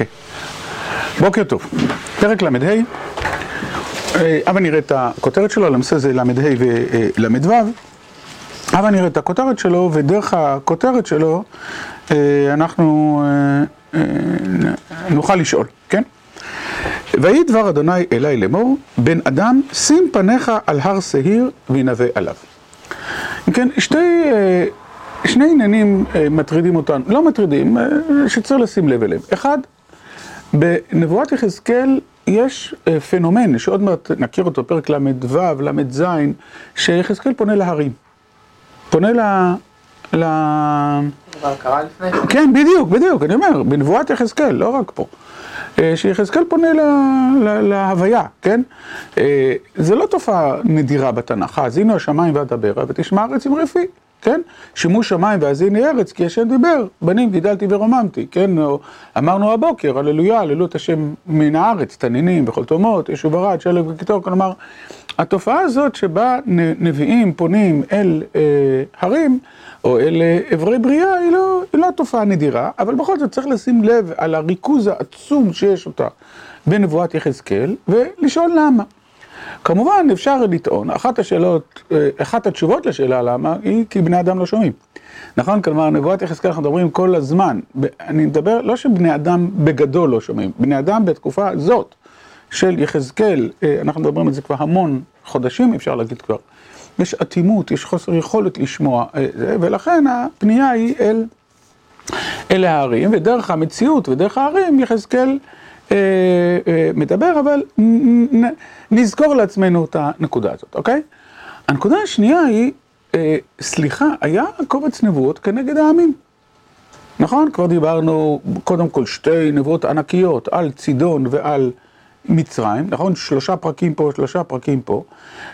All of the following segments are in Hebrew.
אוקיי. בוקר טוב. פרק ל"ה. הבה נראה את הכותרת שלו, למעשה זה ל"ה ול"ו. הבה נראה את הכותרת שלו, ודרך הכותרת שלו אנחנו נוכל לשאול, כן? ויהי דבר אדוני אלי לאמור, בן אדם, שים פניך על הר שעיר וינבא עליו. אם כן, שתי, שני עניינים מטרידים אותנו, לא מטרידים, שצריך לשים לב אליהם. אחד, בנבואת יחזקאל יש פנומן, שעוד מעט נכיר אותו, פרק ל"ו, ל"ז, שיחזקאל פונה להרים. פונה ל... ל... כבר קרה לפני כן? כן, בדיוק, בדיוק, אני אומר, בנבואת יחזקאל, לא רק פה. שיחזקאל פונה להוויה, כן? זה לא תופעה נדירה בתנ"ך, האזינו השמיים ואדברה ותשמע ארץ עם רפי, כן? שימו שמיים והאזיני ארץ כי השם דיבר, בנים גידלתי ורוממתי, כן? אמרנו הבוקר, הללויה, הללו את השם מן הארץ, תנינים וכל תאומות, ישוב ארד, שלג וקיטור, כלומר, התופעה הזאת שבה נביאים פונים אל הרים, או אל אברי בריאה, היא לא, היא לא תופעה נדירה, אבל בכל זאת צריך לשים לב על הריכוז העצום שיש אותה בנבואת יחזקאל, ולשאול למה. כמובן אפשר לטעון, אחת השאלות, אחת התשובות לשאלה למה, היא כי בני אדם לא שומעים. נכון? כלומר, נבואת יחזקאל אנחנו מדברים כל הזמן, אני מדבר, לא שבני אדם בגדול לא שומעים, בני אדם בתקופה הזאת של יחזקאל, אנחנו מדברים על זה כבר המון חודשים, אפשר להגיד כבר. יש אטימות, יש חוסר יכולת לשמוע, ולכן הפנייה היא אל, אל ההרים, ודרך המציאות ודרך ההרים יחזקאל מדבר, אבל נזכור לעצמנו את הנקודה הזאת, אוקיי? הנקודה השנייה היא, סליחה, היה קובץ נבואות כנגד העמים. נכון? כבר דיברנו קודם כל שתי נבואות ענקיות על צידון ועל מצרים, נכון? שלושה פרקים פה, שלושה פרקים פה,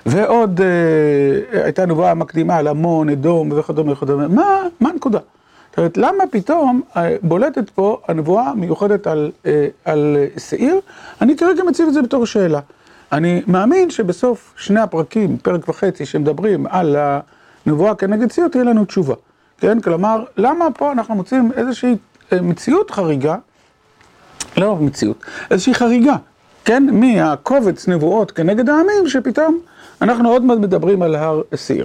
ועוד אה, הייתה נבואה מקדימה על עמון, אדום וכדומה וכדומה. מה, מה הנקודה? זאת אומרת, למה פתאום בולטת פה הנבואה המיוחדת על, אה, על שעיר? אני כרגע מציב את זה בתור שאלה. אני מאמין שבסוף שני הפרקים, פרק וחצי, שמדברים על הנבואה כנגד שעיר, תהיה לנו תשובה. כן? כלומר, למה פה אנחנו מוצאים איזושהי מציאות חריגה, לא מציאות, איזושהי חריגה. כן, מהקובץ נבואות כנגד העמים, שפתאום אנחנו עוד מעט מדברים על הר שעיר.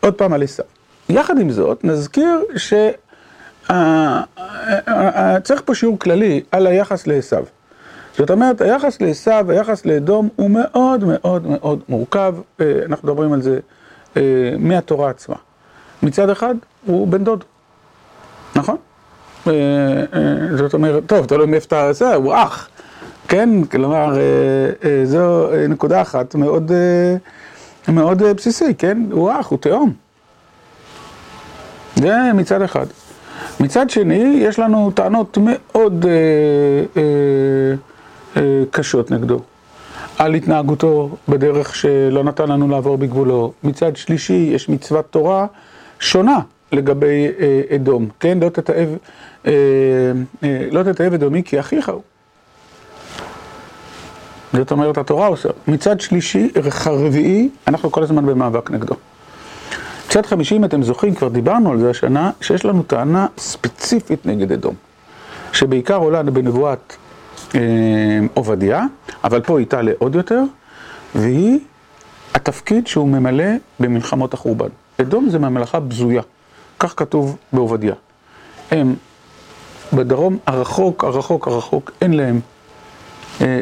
עוד פעם על עשיו. יחד עם זאת, נזכיר שצריך פה שיעור כללי על היחס לעשיו. זאת אומרת, היחס לעשיו, היחס לאדום, הוא מאוד מאוד מאוד מורכב, אנחנו מדברים על זה מהתורה עצמה. מצד אחד, הוא בן דוד, נכון? זאת אומרת, טוב, תלוי מאיפה אתה עושה, הוא אח. כן, כלומר, זו נקודה אחת מאוד, מאוד בסיסי, כן? הוא אח, הוא תאום. זה מצד אחד. מצד שני, יש לנו טענות מאוד אה, אה, אה, קשות נגדו. על התנהגותו בדרך שלא נתן לנו לעבור בגבולו. מצד שלישי, יש מצוות תורה שונה לגבי אה, אדום, כן? לא תתעב, לא תתעב אדומי כי אחיך הוא. זאת אומרת, התורה עושה. מצד שלישי, רביעי, אנחנו כל הזמן במאבק נגדו. מצד חמישי, אם אתם זוכרים, כבר דיברנו על זה השנה, שיש לנו טענה ספציפית נגד אדום. שבעיקר עולה בנבואת אה, עובדיה, אבל פה היא תעלה עוד יותר, והיא התפקיד שהוא ממלא במלחמות החורבן. אדום זה ממלכה בזויה, כך כתוב בעובדיה. הם בדרום הרחוק, הרחוק, הרחוק, אין להם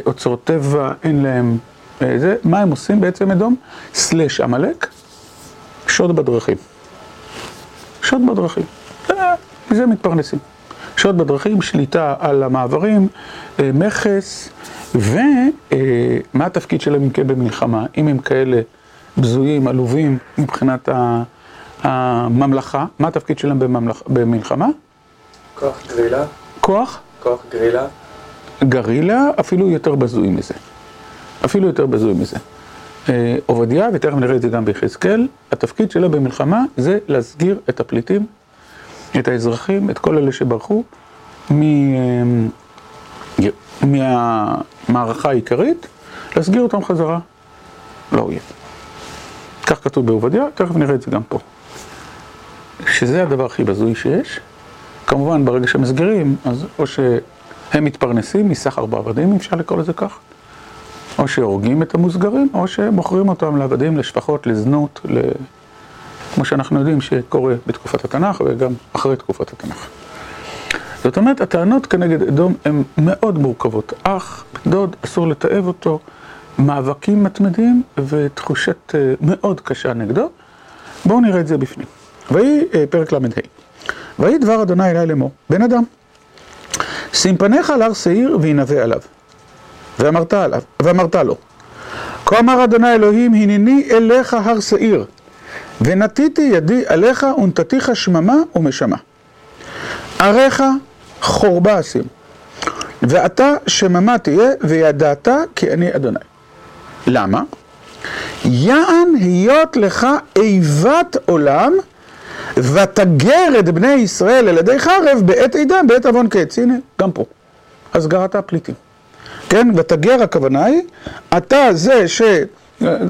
אוצרות טבע, אין להם זה, מה הם עושים בעצם אדום? סלש עמלק, שוד בדרכים. שוד בדרכים, מזה מתפרנסים. שוד בדרכים, שליטה על המעברים, מכס, ומה התפקיד שלהם אם כן במלחמה, אם הם כאלה בזויים, עלובים מבחינת הממלכה, מה התפקיד שלהם במלחמה? כוח גרילה. כוח? כוח גרילה. גרילה, אפילו יותר בזוי מזה. אפילו יותר בזוי מזה. עובדיה, ותכף נראה את זה גם ביחזקאל, התפקיד שלה במלחמה זה להסגיר את הפליטים, את האזרחים, את כל אלה שברחו מהמערכה העיקרית, להסגיר אותם חזרה לאויב. כך כתוב בעובדיה, תכף נראה את זה גם פה. שזה הדבר הכי בזוי שיש. כמובן, ברגע שמסגרים, אז או ש... הם מתפרנסים מסחר בעבדים, אם אפשר לקרוא לזה כך. או שהורגים את המוסגרים, או שמוכרים אותם לעבדים, לשפחות, לזנות, ל... כמו שאנחנו יודעים שקורה בתקופת התנ"ך וגם אחרי תקופת התנ"ך. זאת אומרת, הטענות כנגד אדום הן מאוד מורכבות. אח, דוד, אסור לתעב אותו, מאבקים מתמידים ותחושת מאוד קשה נגדו. בואו נראה את זה בפנים. ויהי פרק ל"ה. ויהי דבר אדוני אלי לאמור, בן אדם, שים פניך על הר שעיר וינבא עליו. ואמרת ואמרת לו, כה אמר אדוני אלוהים, הנני אליך הר שעיר, ונטיתי ידי עליך ונתתיך שממה ומשמה. עריך חורבה אשים, ואתה שממה תהיה, וידעת כי אני אדוני. למה? יען היות לך איבת עולם, ותגר את בני ישראל על ידי חרב בעת עידם, בעת עוון קץ. הנה, גם פה. הסגרת הפליטים. כן? ותגר הכוונה היא, אתה זה ש...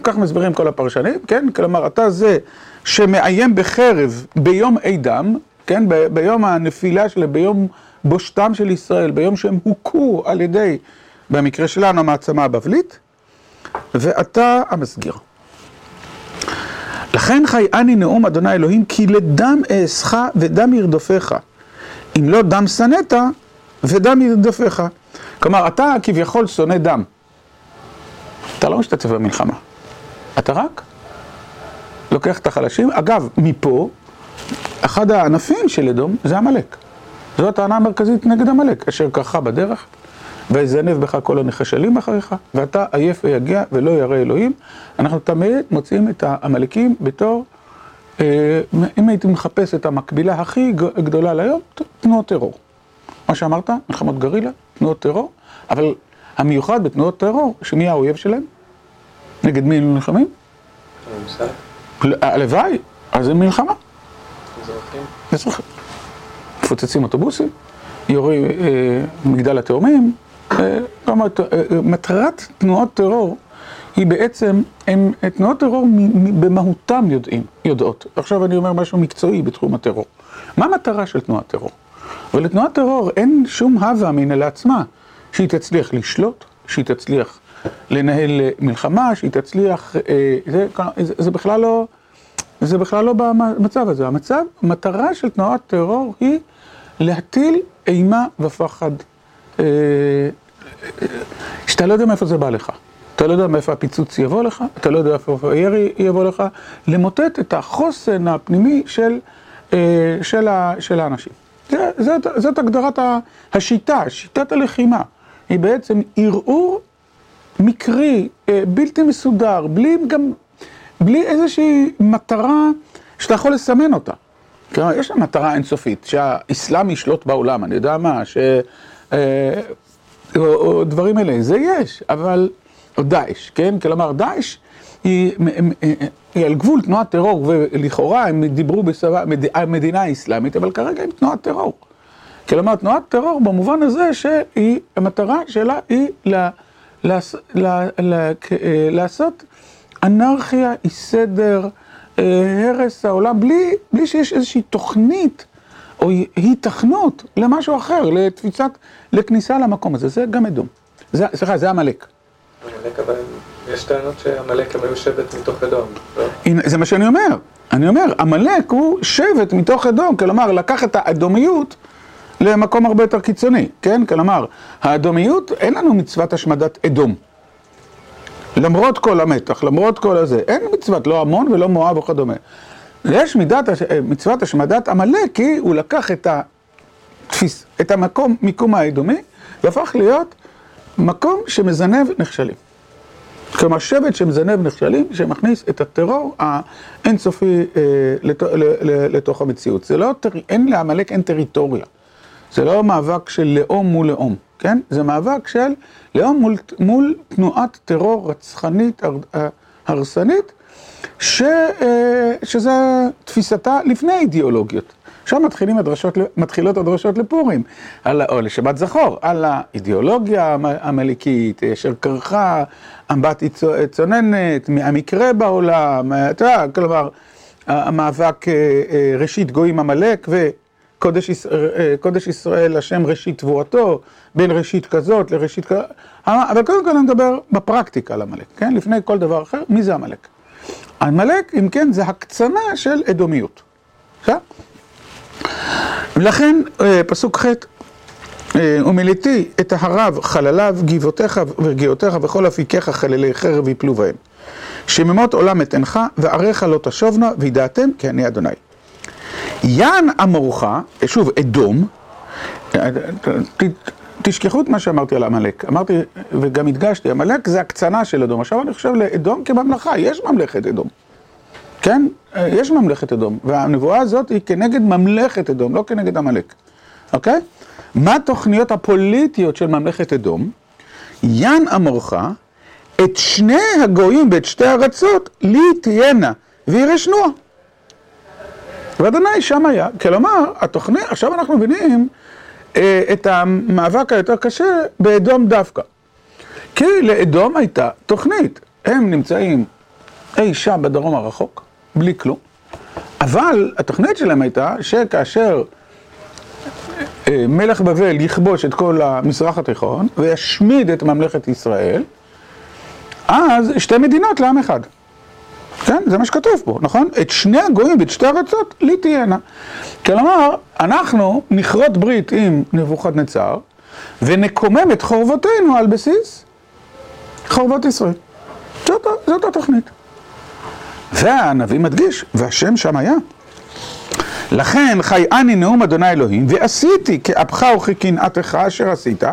כך מסבירים כל הפרשנים, כן? כלומר, אתה זה שמאיים בחרב ביום עידם, כן? ב- ביום הנפילה שלהם, ביום בושתם של ישראל, ביום שהם הוכו על ידי, במקרה שלנו, המעצמה הבבלית, ואתה המסגיר. לכן חייאני נאום אדוני אלוהים, כי לדם אעשך ודם ירדופך. אם לא דם שנאת, ודם ירדופך. כלומר, אתה כביכול שונא דם. אתה לא משתתף במלחמה. אתה רק לוקח את החלשים. אגב, מפה, אחד הענפים של אדום זה עמלק. זו הטענה המרכזית נגד עמלק, אשר קרחה בדרך, ויזנב בך כל הנחשלים אחריך, ואתה עייף ויגע ולא ירא אלוהים. אנחנו תמיד מוצאים את העמלקים בתור, אה, אם הייתי מחפש את המקבילה הכי גדולה ליום, תנועות טרור. מה שאמרת, מלחמות גרילה, תנועות טרור, אבל המיוחד בתנועות טרור, שמי האויב שלהם? נגד מי הם נלחמים? הלוואי, אז זה מלחמה. אזרחים. מפוצצים אוטובוסים, יורים אה, מגדל התאומים. אה, אה, מטרת תנועות טרור היא בעצם, הם תנועות טרור במהותם יודעים, יודעות. עכשיו אני אומר משהו מקצועי בתחום הטרור. מה המטרה של תנועת טרור? ולתנועת טרור אין שום הווה מן לעצמה שהיא תצליח לשלוט, שהיא תצליח לנהל מלחמה, שהיא תצליח, זה, זה, זה בכלל לא, זה בכלל לא במצב הזה. המצב, מטרה של תנועת טרור היא להטיל אימה ופחד, שאתה לא יודע מאיפה זה בא לך. אתה לא יודע מאיפה הפיצוץ יבוא לך, אתה לא יודע מאיפה הירי יבוא לך, למוטט את החוסן הפנימי של, של, של האנשים. זאת, זאת הגדרת השיטה, שיטת הלחימה. היא בעצם ערעור מקרי, בלתי מסודר, בלי גם, בלי איזושהי מטרה שאתה יכול לסמן אותה. כלומר, יש לה מטרה אינסופית, שהאסלאם ישלוט בעולם, אני יודע מה, ש... או, או דברים אלה, זה יש, אבל... או דאעש, כן? כלומר, דאעש היא, היא על גבול תנועת טרור, ולכאורה הם דיברו בסבבה, המדינה האסלאמית, אבל כרגע היא תנועת טרור. כלומר, תנועת טרור במובן הזה שהיא, המטרה שלה היא לה, לעשות אנרכיה, אי סדר, הרס העולם, בלי, בלי שיש איזושהי תוכנית או היתכנות למשהו אחר, לתפיסת, לכניסה למקום הזה. זה גם אדום. סליחה, זה עמלק. עמלק, אבל יש טענות שעמלק הם היו שבט מתוך אדום. לא? זה מה שאני אומר. אני אומר, עמלק הוא שבט מתוך אדום, כלומר, לקח את האדומיות למקום הרבה יותר קיצוני, כן? כלומר, האדומיות, אין לנו מצוות השמדת אדום. למרות כל המתח, למרות כל הזה, אין מצוות, לא עמון ולא מואב וכדומה. יש מידת, מצוות השמדת עמלק, כי הוא לקח את התפיס, את המקום, מיקום האדומי, והפך להיות מקום שמזנב נכשלים. כלומר, שבט שמזנב נכשלים, שמכניס את הטרור האינסופי אה, לתוך, המציאות. זה לא, אין לעמלק, אין טריטוריה. זה לא מאבק של לאום מול לאום, כן? זה מאבק של לאום מול, מול תנועת טרור רצחנית, הרסנית, ש, אה, שזה תפיסתה לפני אידיאולוגיות. עכשיו הדרשות, מתחילות הדרשות לפורים, על, או לשבת זכור, על האידיאולוגיה המליקית, אשר קרחה, אמבט צוננת, המקרה בעולם, אתה יודע, כלומר, המאבק ראשית גויים עמלק קודש ישראל, השם ראשית תבואתו, בין ראשית כזאת לראשית כזאת, אבל קודם כל אני מדבר בפרקטיקה על עמלק, כן? לפני כל דבר אחר, מי זה עמלק? עמלק, אם כן, זה הקצנה של אדומיות. בסדר? לכן, פסוק ח' ומילאתי את ההרב חלליו, גבעותיך ורגיעותיך וכל אפיקיך חללי חרב יפלו בהם. שממות עולם אתנך ועריך לא תשובנה וידעתם כי אני אדוני. יען אמורך, שוב, אדום, תשכחו את מה שאמרתי על עמלק, אמרתי וגם הדגשתי, עמלק זה הקצנה של אדום, עכשיו אני חושב לאדום כממלכה, יש ממלכת אדום, כן? יש ממלכת אדום, והנבואה הזאת היא כנגד ממלכת אדום, לא כנגד עמלק, אוקיי? מה התוכניות הפוליטיות של ממלכת אדום? יען אמורך, את שני הגויים ואת שתי ארצות לי תהיינה וירשנוה. ואדוני שם היה, כלומר, התוכנית, עכשיו אנחנו מבינים אה, את המאבק היותר קשה באדום דווקא. כי לאדום הייתה תוכנית, הם נמצאים אי שם בדרום הרחוק, בלי כלום, אבל התוכנית שלהם הייתה שכאשר אה, מלך בבל יכבוש את כל המזרח התיכון וישמיד את ממלכת ישראל, אז שתי מדינות לעם אחד. כן? זה מה שכתוב פה, נכון? את שני הגויים ואת שתי ארצות לי תהיינה. כלומר, אנחנו נכרות ברית עם נבוכדנצר ונקומם את חורבותינו על בסיס חורבות ישראל. זאת, זאת התוכנית. והנביא מדגיש, והשם שם היה. לכן חי אני נאום אדוני אלוהים, ועשיתי כאפך וכקנאתך אשר עשית,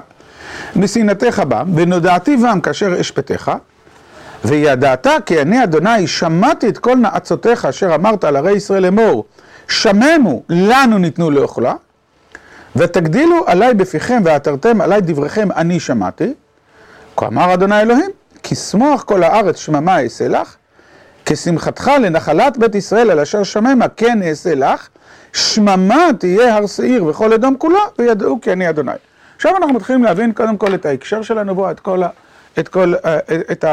משנאתך בם, ונודעתי בם כאשר אשפטיך, וידעת כי אני אדוני שמעתי את כל נאצותיך אשר אמרת על ערי ישראל לאמור, שממו לנו ניתנו לאוכלה, ותגדילו עלי בפיכם ועתרתם עלי דבריכם אני שמעתי, כה אמר אדוני אלוהים, כי שמוח כל הארץ שממה אעשה לך, כשמחתך לנחלת בית ישראל על אשר שממה כן אעשה לך, שממה תהיה הר שעיר וכל אדום כולה, וידעו כי אני אדוני. עכשיו אנחנו מתחילים להבין קודם כל את ההקשר של הנבואה, את כל. את כל, את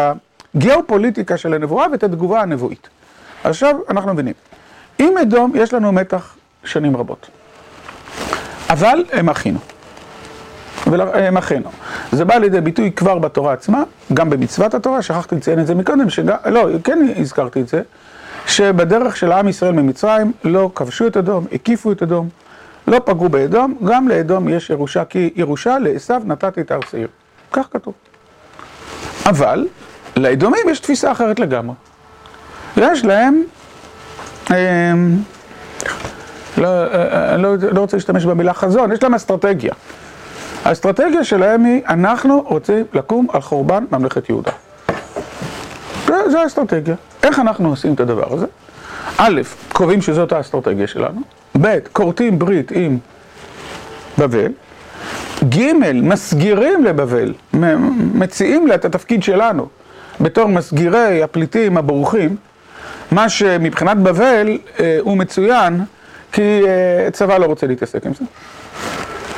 הגיאופוליטיקה של הנבואה ואת התגובה הנבואית. עכשיו אנחנו מבינים, עם אדום יש לנו מתח שנים רבות, אבל הם אחינו. הם אחינו. זה בא לידי ביטוי כבר בתורה עצמה, גם במצוות התורה, שכחתי לציין את זה מקודם, שגם, לא, כן הזכרתי את זה, שבדרך של עם ישראל ממצרים לא כבשו את אדום, הקיפו את אדום, לא פגעו באדום, גם לאדום יש ירושה, כי ירושה לעשו נתתי את הר שעיר. כך כתוב. אבל לאדומים יש תפיסה אחרת לגמרי. יש להם, אה, לא, אה, אני לא, לא רוצה להשתמש במילה חזון, יש להם אסטרטגיה. האסטרטגיה שלהם היא, אנחנו רוצים לקום על חורבן ממלכת יהודה. זו האסטרטגיה. איך אנחנו עושים את הדבר הזה? א', קובעים שזאת האסטרטגיה שלנו, ב', כורתים ברית עם בבל, ג', מסגירים לבבל, מציעים לה את התפקיד שלנו בתור מסגירי הפליטים הבורחים, מה שמבחינת בבל אה, הוא מצוין, כי אה, צבא לא רוצה להתעסק עם זה.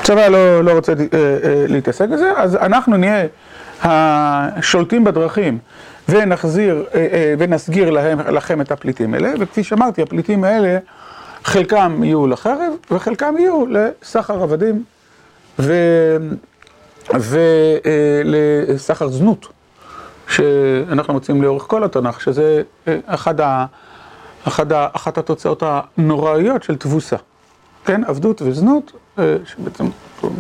צבא לא, לא רוצה אה, אה, להתעסק עם זה, אז אנחנו נהיה השולטים בדרכים ונחזיר אה, אה, ונסגיר להם, לכם את הפליטים האלה, וכפי שאמרתי, הפליטים האלה, חלקם יהיו לחרב וחלקם יהיו לסחר עבדים ולסחר אה, זנות, שאנחנו מוצאים לאורך כל התנ"ך, שזה אה, אחד ה, אחד ה, אחת התוצאות הנוראיות של תבוסה. כן, עבדות וזנות, שבעצם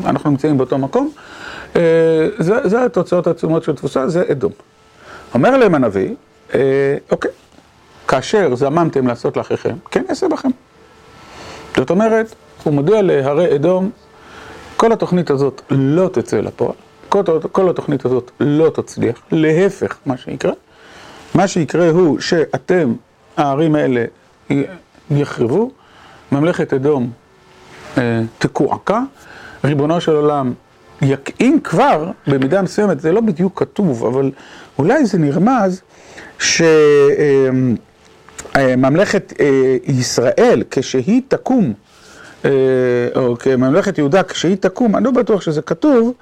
אנחנו נמצאים באותו מקום, זה, זה התוצאות העצומות של תבוסה, זה אדום. אומר להם הנביא, אוקיי, כאשר זממתם לעשות לאחיכם, כן אעשה בכם. זאת אומרת, הוא מודיע להרי אדום, כל התוכנית הזאת לא תצא לפועל, כל, כל התוכנית הזאת לא תצליח, להפך מה שיקרה. מה שיקרה הוא שאתם, הערים האלה יחרבו, ממלכת אדום אה, תקועקע, ריבונו של עולם יקעים כבר, במידה מסוימת, זה לא בדיוק כתוב, אבל אולי זה נרמז שממלכת אה, אה, ישראל, כשהיא תקום, אה, או כממלכת יהודה, כשהיא תקום, אני לא בטוח שזה כתוב,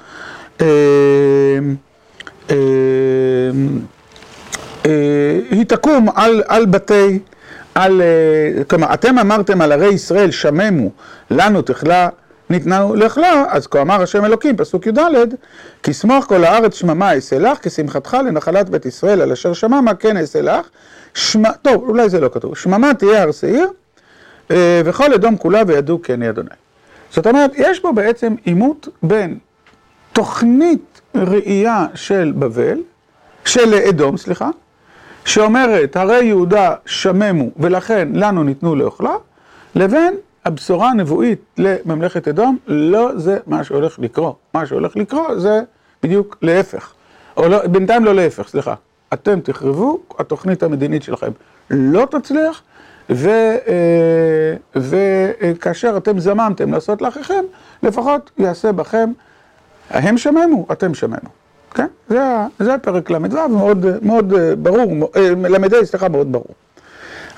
היא תקום על, על בתי, על, כלומר, אתם אמרתם על ערי ישראל, שממו, לנו תכלה, ניתנה לכלה, אז כה אמר השם אלוקים, פסוק י"ד, כי סמוך כל הארץ שממה אעשה לך, כי שמחתך לנחלת בית ישראל, על אשר שממה כן אעשה לך. שמ... טוב, אולי זה לא כתוב, שממה תהיה הר שעיר, וכל אדום כולה וידעו כי אני אדוני. זאת אומרת, יש פה בעצם עימות בין תוכנית ראייה של בבל, של אדום, סליחה, שאומרת, הרי יהודה שממו ולכן לנו ניתנו לאוכלה, לבין הבשורה הנבואית לממלכת אדום, לא זה מה שהולך לקרות. מה שהולך לקרות זה בדיוק להפך. או לא, בינתיים לא להפך, סליחה. אתם תחרבו, התוכנית המדינית שלכם לא תצליח, וכאשר אתם זממתם לעשות לאחיכם, לפחות יעשה בכם, הם שממו, אתם שממו. כן? זה, זה פרק ל"ו, מאוד, מאוד ברור, ל"ה, סליחה, מאוד ברור.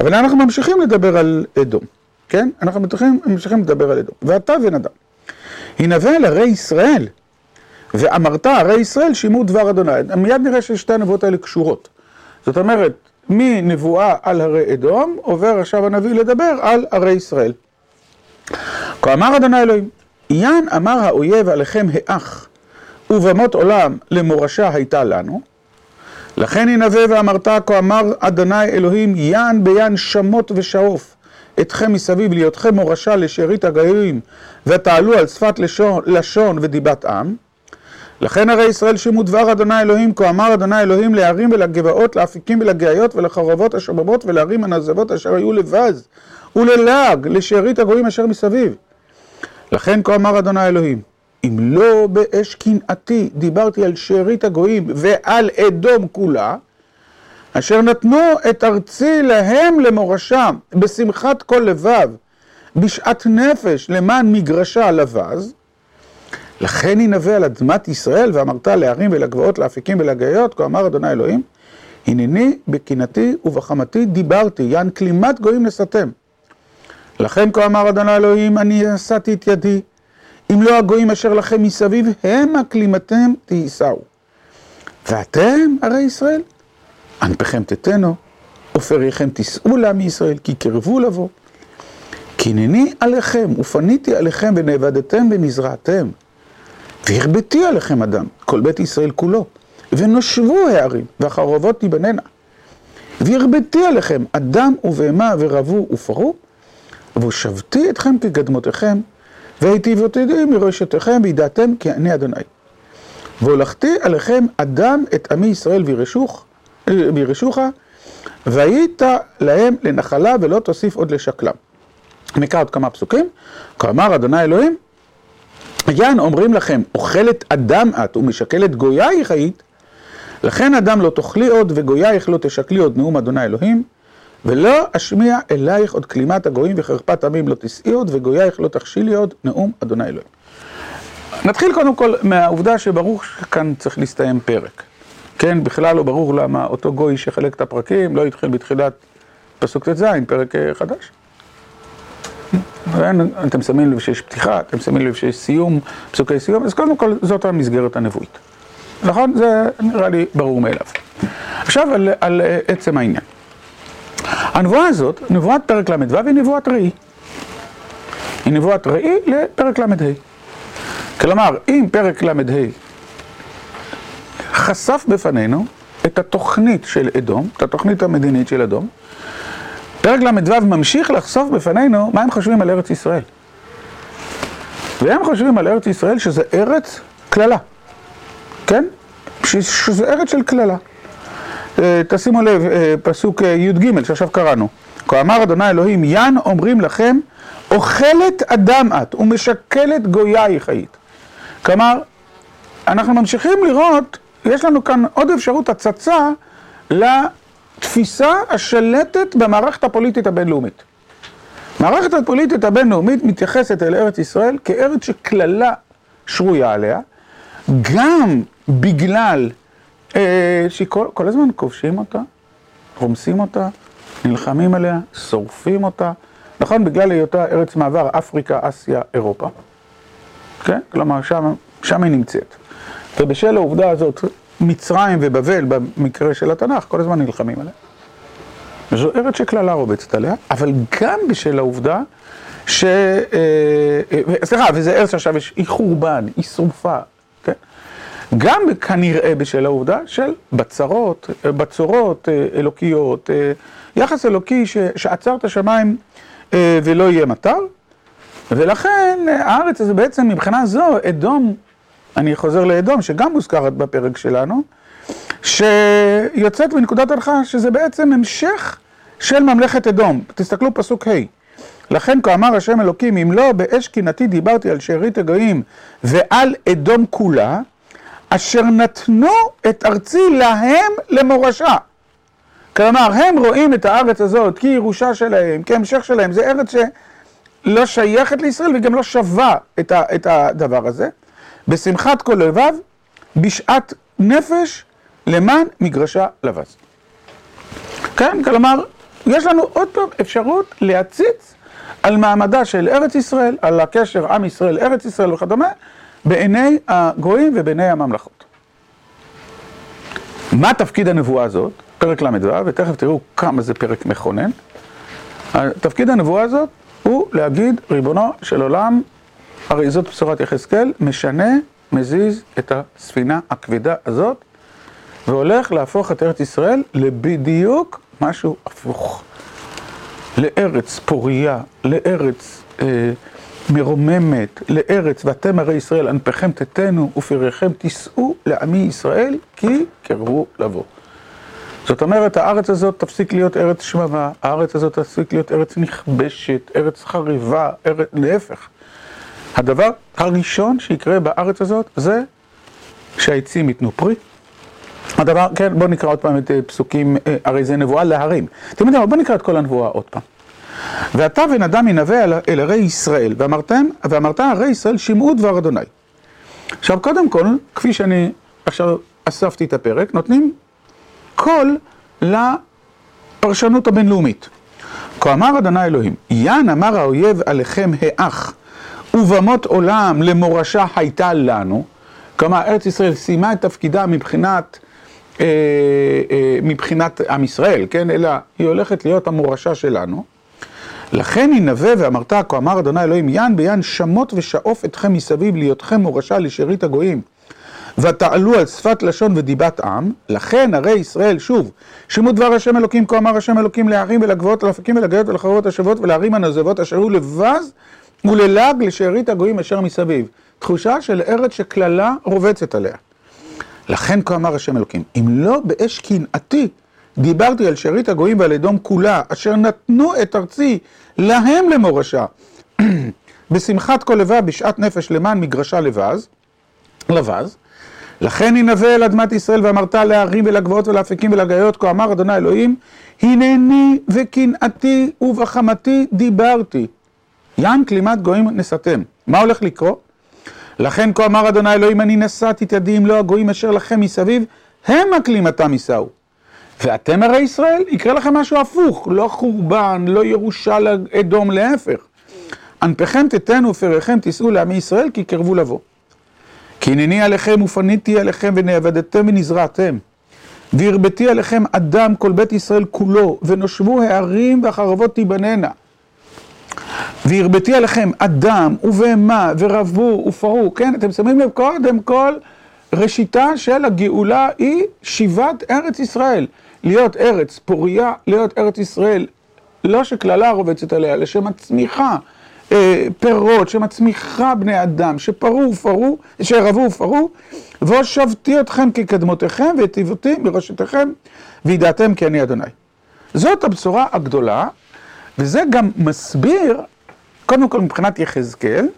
אבל אנחנו ממשיכים לדבר על אדום, כן? אנחנו ממשיכים, ממשיכים לדבר על אדום. ואתה ונדב, הנבא אל ערי ישראל, ואמרת ערי ישראל שימו דבר אדוני. מיד נראה ששתי הנבואות האלה קשורות. זאת אומרת, מנבואה על הרי אדום, עובר עכשיו הנביא לדבר על ערי ישראל. כה אמר אדוני אלוהים, יען אמר האויב עליכם האח, ובמות עולם למורשה הייתה לנו. לכן ינבא ואמרת, כה אמר אדוני אלוהים, יען ביען שמות ושעוף, אתכם מסביב להיותכם מורשה לשארית הגויים, ותעלו על שפת לשון, לשון ודיבת עם. לכן הרי ישראל שימו דבר אדוני אלוהים, כה אמר אדוני אלוהים להרים ולגבעות, לאפיקים ולגאיות ולחרבות השבבות ולערים הנעזבות אשר היו לבז וללעג לשארית הגויים אשר מסביב. לכן כה אמר אדוני אלוהים, אם לא באש קנאתי דיברתי על שארית הגויים ועל אדום כולה, אשר נתנו את ארצי להם למורשם בשמחת כל לבב, בשעת נפש למען מגרשה לבז, לכן ינבא על אדמת ישראל ואמרת להרים ולגבעות לאפיקים ולגאיות, כה אמר אדוני אלוהים, הנני בקנאתי ובחמתי דיברתי, יען כלימת גויים נשאתם. לכן כה אמר אדוני אלוהים, אני נשאתי את ידי, אם לא הגויים אשר לכם מסביב, המה כלימתם תישאו. ואתם, הרי ישראל, ענפיכם תתנו, עופריכם תישאו לעם ישראל, כי קרבו לבוא. כי הנני עליכם, ופניתי עליכם, ונאבדתם ונזרעתם. והרביתי עליכם אדם, כל בית ישראל כולו, ונושבו הערים, והחרבות תיבננה. והרביתי עליכם אדם ובהמה ורבו ופרו, והושבתי אתכם כקדמותיכם, והיטיבותי מראשתיכם, וידעתם כי אני אדוני. והולכתי עליכם אדם את עמי ישראל וירשוך, וירשוך, והיית להם לנחלה ולא תוסיף עוד לשקלם. נקרא עוד כמה פסוקים. כאמר אדוני אלוהים, יען אומרים לכם, אוכלת אדם את ומשקלת גוייך היית, לכן אדם לא תאכלי עוד וגוייך לא תשקלי עוד נאום אדוני אלוהים, ולא אשמיע אלייך עוד כלימת הגויים וחרפת עמים לא תשאי עוד וגוייך לא תכשילי עוד נאום אדוני אלוהים. נתחיל קודם כל מהעובדה שברור שכאן צריך להסתיים פרק. כן, בכלל לא ברור למה אותו גוי שחלק את הפרקים לא התחיל בתחילת פסוק ט"ז, פרק חדש. אתם שמים לב שיש פתיחה, אתם שמים לב שיש סיום, פסוקי סיום, אז קודם כל זאת המסגרת הנבואית. נכון? זה נראה לי ברור מאליו. עכשיו על, על עצם העניין. הנבואה הזאת, נבואת פרק ל"ו היא נבואת ראי. היא נבואת ראי לפרק ל"ה. כלומר, אם פרק ל"ה חשף בפנינו את התוכנית של אדום, את התוכנית המדינית של אדום, פרק ל"ו ממשיך לחשוף בפנינו מה הם חושבים על ארץ ישראל. והם חושבים על ארץ ישראל שזה ארץ קללה, כן? שזה ארץ של קללה. תשימו לב, פסוק י"ג שעכשיו קראנו. כה אמר אדוני אלוהים, יען אומרים לכם, אוכלת אדם את ומשקלת גוייך היית. כלומר, אנחנו ממשיכים לראות, יש לנו כאן עוד אפשרות הצצה לתפיסה השלטת במערכת הפוליטית הבינלאומית. מערכת הפוליטית הבינלאומית מתייחסת אל ארץ ישראל כארץ שקללה שרויה עליה, גם בגלל אה, שכל הזמן כובשים אותה, רומסים אותה, נלחמים עליה, שורפים אותה, נכון? בגלל היותה ארץ מעבר אפריקה, אסיה, אירופה. כן? כלומר, שם, שם היא נמצאת. ובשל העובדה הזאת, מצרים ובבל, במקרה של התנ"ך, כל הזמן נלחמים עליה. זו ארץ שקללה רובצת עליה, אבל גם בשל העובדה ש... סליחה, וזה ארץ שעכשיו היא חורבן, היא שרופה? גם כנראה בשל העובדה של בצרות, בצורות אלוקיות, יחס אלוקי שעצר את השמיים ולא יהיה מטר, ולכן הארץ הזו בעצם מבחינה זו, אדום, אני חוזר לאדום, שגם מוזכרת בפרק שלנו, שיוצאת מנקודת הנחה שזה בעצם המשך של ממלכת אדום. תסתכלו פסוק ה' לכן כה אמר השם אלוקים, אם לא באש קנאתי דיברתי על שארית הגויים ועל אדום כולה, אשר נתנו את ארצי להם למורשה. כלומר, הם רואים את הארץ הזאת כירושה שלהם, כהמשך שלהם, זה ארץ שלא שייכת לישראל וגם לא שווה את הדבר הזה. בשמחת כל לבב, בשעת נפש, למען מגרשה לבז. כן, כלומר, יש לנו עוד פעם אפשרות להציץ על מעמדה של ארץ ישראל, על הקשר עם ישראל, ארץ ישראל וכדומה, בעיני הגויים ובעיני הממלכות. מה תפקיד הנבואה הזאת? פרק ל"ו, ותכף תראו כמה זה פרק מכונן. תפקיד הנבואה הזאת הוא להגיד, ריבונו של עולם, הרי זאת בשורת יחזקאל, משנה, מזיז את הספינה הכבדה הזאת, והולך להפוך את ארץ ישראל לבדיוק משהו הפוך. לארץ פוריה, לארץ אה, מרוממת, לארץ, ואתם הרי ישראל, ענפיכם תתנו ופריכם תישאו לעמי ישראל, כי קרבו לבוא. זאת אומרת, הארץ הזאת תפסיק להיות ארץ שממה, הארץ הזאת תפסיק להיות ארץ נכבשת, ארץ חריבה, ארץ... להפך. הדבר הראשון שיקרה בארץ הזאת זה שהעצים ייתנו פרי. הדבר, כן, בואו נקרא עוד פעם את פסוקים, הרי זה נבואה להרים. אתם יודעים, בואו נקרא את כל הנבואה עוד פעם. ואתה ונדם ינבא אל ערי ישראל, ואמרת ערי ישראל שמעו דבר אדוני. עכשיו, קודם כל, כפי שאני עכשיו אספתי את הפרק, נותנים קול לפרשנות הבינלאומית. כה אמר אדוני אלוהים, יען אמר האויב עליכם האח, ובמות עולם למורשה הייתה לנו. כלומר, ארץ ישראל סיימה את תפקידה מבחינת, אה, אה, מבחינת עם ישראל, כן? אלא היא הולכת להיות המורשה שלנו. לכן ינבא ואמרת, כה אמר אדוני אלוהים, יען ביען שמות ושאוף אתכם מסביב להיותכם מורשה לשארית הגויים. ותעלו על שפת לשון ודיבת עם, לכן הרי ישראל, שוב, שמעו דבר השם אלוקים, כה אמר השם אלוקים להרים ולגבוהות, לאפקים ולגיות ולחרבות השבות ולהרים הנזבות אשר הוא לבז וללעג לשארית הגויים אשר מסביב. תחושה של ארץ שקללה רובצת עליה. לכן כה אמר השם אלוקים, אם לא באש קנאתי דיברתי על שארית הגויים ועל אדום כולה, אשר נתנו את ארצי להם למורשה, בשמחת כל לבב בשעת נפש למען מגרשה לבז, לבז, לכן ינבא אל אדמת ישראל ואמרת להרים ולגבעות ולאפיקים ולגיות, כה אמר אדוני אלוהים, הנני וקנאתי ובחמתי דיברתי. יען כלימת גויים נשאתם. מה הולך לקרות? לכן כה אמר אדוני אלוהים, אני נשאתי את ידי אם לא הגויים אשר לכם מסביב, הם הכלימתם יישאו. ואתם הרי ישראל, יקרה לכם משהו הפוך, לא חורבן, לא ירושה לאדום, להפך. ענפיכם תתנו ופריכם תישאו לעמי ישראל, כי קרבו לבוא. כי הנני עליכם ופניתי עליכם ונאבדתם ונזרעתם. והרביתי עליכם אדם כל בית ישראל כולו, ונושבו הערים והחרבות תיבננה. והרביתי עליכם אדם ובהמה ורבו ופרעו, כן, אתם שמים לב קודם כל, ראשיתה של הגאולה היא שיבת ארץ ישראל. להיות ארץ פוריה, להיות ארץ ישראל, לא שקללה רובצת עליה, אלא שמצמיחה אה, פירות, שמצמיחה בני אדם, שפרו ופרו, שרבו ופרו, והושבתי אתכם כקדמותיכם והיטיבותי מראשיתכם, וידעתם כי אני אדוני. זאת הבשורה הגדולה, וזה גם מסביר, קודם כל מבחינת יחזקאל,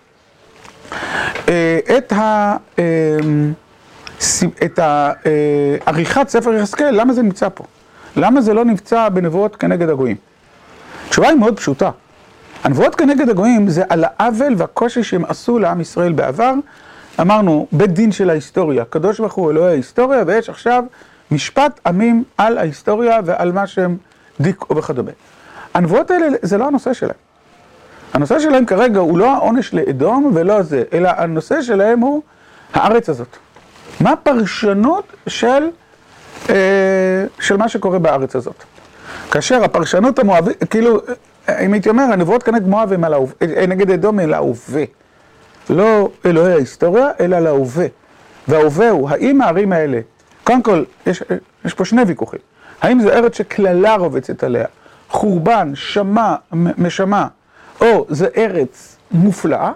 אה, את ה... אה, את עריכת ספר יחזקאל, למה זה נמצא פה? למה זה לא נמצא בנבואות כנגד הגויים? התשובה היא מאוד פשוטה. הנבואות כנגד הגויים זה על העוול והקושי שהם עשו לעם ישראל בעבר. אמרנו, בית דין של ההיסטוריה, הקדוש ברוך הוא אלוהי ההיסטוריה, ויש עכשיו משפט עמים על ההיסטוריה ועל מה שהם דיכאו וכדומה. הנבואות האלה זה לא הנושא שלהם. הנושא שלהם כרגע הוא לא העונש לאדום ולא זה, אלא הנושא שלהם הוא הארץ הזאת. מה הפרשנות של, אה, של מה שקורה בארץ הזאת? כאשר הפרשנות המואבית, כאילו, אם הייתי אומר, הנבואות כנגד מואב הם על ההווה, נגד אדום על ההווה. לא אלוהי ההיסטוריה, אלא על ההווה. וההווה הוא, האם הערים האלה, קודם כל, יש, יש פה שני ויכוחים. האם זה ארץ שקללה רובצת עליה, חורבן, שמע, משמע, או זה ארץ מופלאה?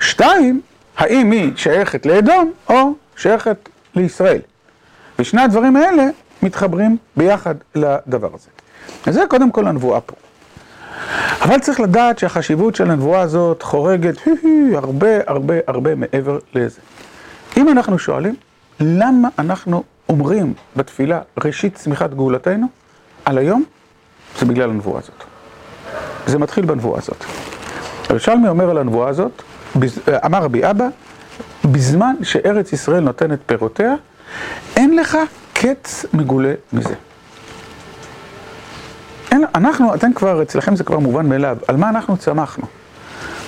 שתיים, האם היא שייכת לאדום או שייכת לישראל? ושני הדברים האלה מתחברים ביחד לדבר הזה. אז זה קודם כל הנבואה פה. אבל צריך לדעת שהחשיבות של הנבואה הזאת חורגת הרבה הרבה הרבה מעבר לזה. אם אנחנו שואלים, למה אנחנו אומרים בתפילה ראשית צמיחת גאולתנו על היום, זה בגלל הנבואה הזאת. זה מתחיל בנבואה הזאת. ירושלמי אומר על הנבואה הזאת, אמר רבי אבא, בזמן שארץ ישראל נותנת פירותיה, אין לך קץ מגולה מזה. אין, אנחנו, אתם כבר, אצלכם זה כבר מובן מאליו, על מה אנחנו צמחנו.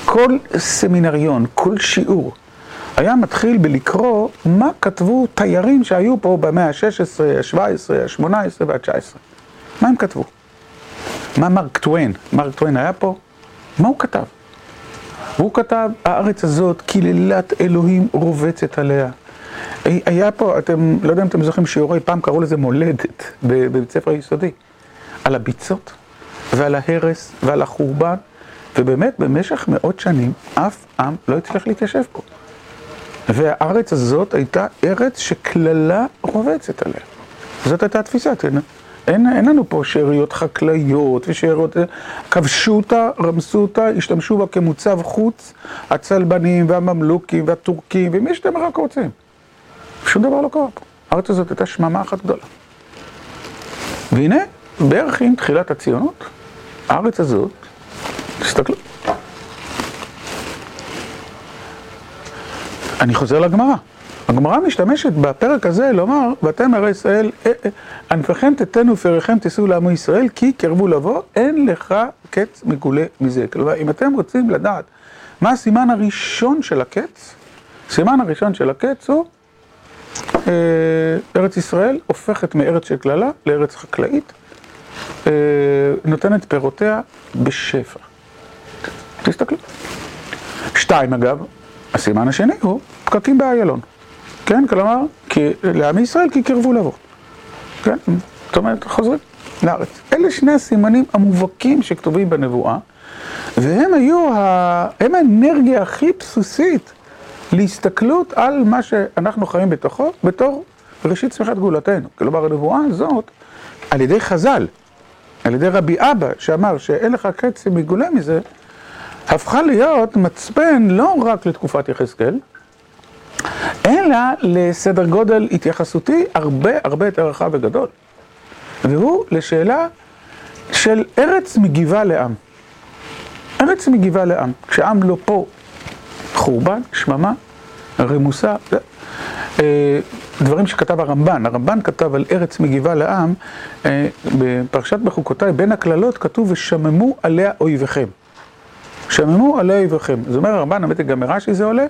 כל סמינריון, כל שיעור, היה מתחיל בלקרוא מה כתבו תיירים שהיו פה במאה ה-16, ה-17, ה-18 וה-19. מה הם כתבו? מה מרק טוויין? מרק טוויין היה פה? מה הוא כתב? והוא כתב, הארץ הזאת קללת אלוהים רובצת עליה. היה פה, אתם, לא יודע אם אתם זוכרים שיעורי פעם קראו לזה מולדת בבית ספר יסודי. על הביצות ועל ההרס ועל החורבן, ובאמת במשך מאות שנים אף עם לא הצליח להתיישב פה. והארץ הזאת הייתה ארץ שקללה רובצת עליה. זאת הייתה התפיסה, אין, אין, לנו פה שאריות חקלאיות ושאריות... כבשו אותה, רמסו אותה, השתמשו בה כמוצב חוץ, הצלבנים והממלוכים והטורקים ומי שאתם רק רוצים. שום דבר לא קרה פה. הארץ הזאת הייתה שממה אחת גדולה. והנה, בערך עם תחילת הציונות, הארץ הזאת, תסתכלו. אני חוזר לגמרא. הגמרא משתמשת בפרק הזה לומר, ואתם הרי ישראל, ענפיכם תתנו ופריכם תישאו לעמו ישראל, כי קרבו לבוא, אין לך קץ מגולה מזה. כלומר, אם אתם רוצים לדעת מה הסימן הראשון של הקץ, הסימן הראשון של הקץ הוא ארץ ישראל הופכת מארץ של קללה לארץ חקלאית, נותנת פירותיה בשפע. תסתכלו. שתיים אגב, הסימן השני הוא פקקים באיילון. כן, כלומר, לעם ישראל כי קרבו לבוא. כן, זאת אומרת, חוזרים לארץ. אלה שני הסימנים המובהקים שכתובים בנבואה, והם היו, ה... הם האנרגיה הכי בסיסית להסתכלות על מה שאנחנו חיים בתוכו, בתור ראשית צמיחת גאולתנו. כלומר, הנבואה הזאת, על ידי חז"ל, על ידי רבי אבא, שאמר שאין לך קצי מגולה מזה, הפכה להיות מצפן לא רק לתקופת יחזקאל, אלא לסדר גודל התייחסותי הרבה הרבה יותר רחב וגדול. והוא לשאלה של ארץ מגיבה לעם. ארץ מגיבה לעם. כשעם לא פה, חורבן, שממה, רמוסה, אה, דברים שכתב הרמב"ן, הרמב"ן כתב על ארץ מגיבה לעם, אה, בפרשת בחוקותיי, בין הקללות כתוב ושממו עליה אויביכם. שממו עליה אויביכם. זאת אומרת, הרמב"ן, האמת היא גם מרש"י זה עולה,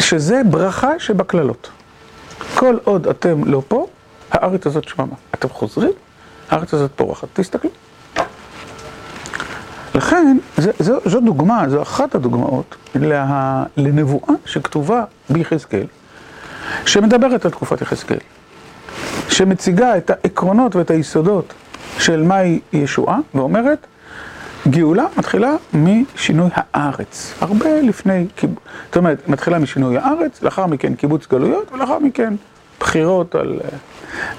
שזה ברכה שבקללות. כל עוד אתם לא פה, הארץ הזאת שממה. אתם חוזרים, הארץ הזאת פורחת. תסתכלו. לכן, זו, זו, זו דוגמה, זו אחת הדוגמאות לה, לנבואה שכתובה ביחזקאל, שמדברת על תקופת יחזקאל, שמציגה את העקרונות ואת היסודות של מהי ישועה, ואומרת, גאולה מתחילה משינוי הארץ, הרבה לפני, זאת אומרת, מתחילה משינוי הארץ, לאחר מכן קיבוץ גלויות, ולאחר מכן בחירות על,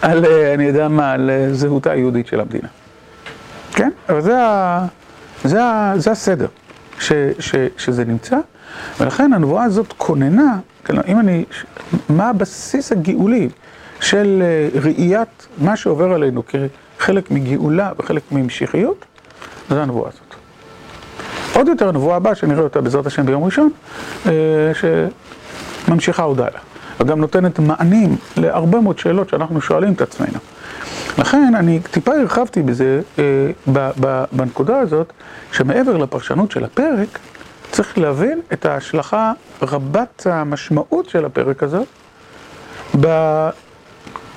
על אני יודע מה, על זהותה היהודית של המדינה. כן? אבל זה ה... זה, זה הסדר ש, ש, שזה נמצא, ולכן הנבואה הזאת כוננה, אם אני, מה הבסיס הגאולי של אה, ראיית מה שעובר עלינו כחלק מגאולה וחלק ממשיחיות, זה הנבואה הזאת. עוד יותר הנבואה הבאה, שנראה אותה בעזרת השם ביום ראשון, אה, שממשיכה עוד הלאה, וגם נותנת מענים להרבה מאוד שאלות שאנחנו שואלים את עצמנו. לכן אני טיפה הרחבתי בזה, אה, בנקודה הזאת, שמעבר לפרשנות של הפרק, צריך להבין את ההשלכה רבת המשמעות של הפרק הזאת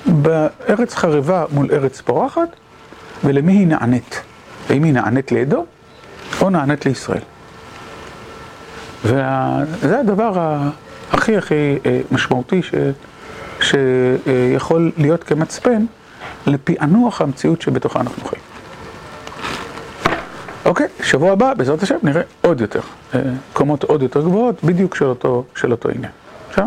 בארץ חרבה מול ארץ פורחת, ולמי היא נענית. האם היא נענית לעדו, או נענית לישראל. וזה הדבר הכי הכי משמעותי שיכול להיות כמצפן לפענוח המציאות שבתוכה אנחנו חיים. אוקיי, שבוע הבא, בעזרת השם, נראה עוד יותר, קומות עוד יותר גבוהות, בדיוק של אותו עניין. בסדר?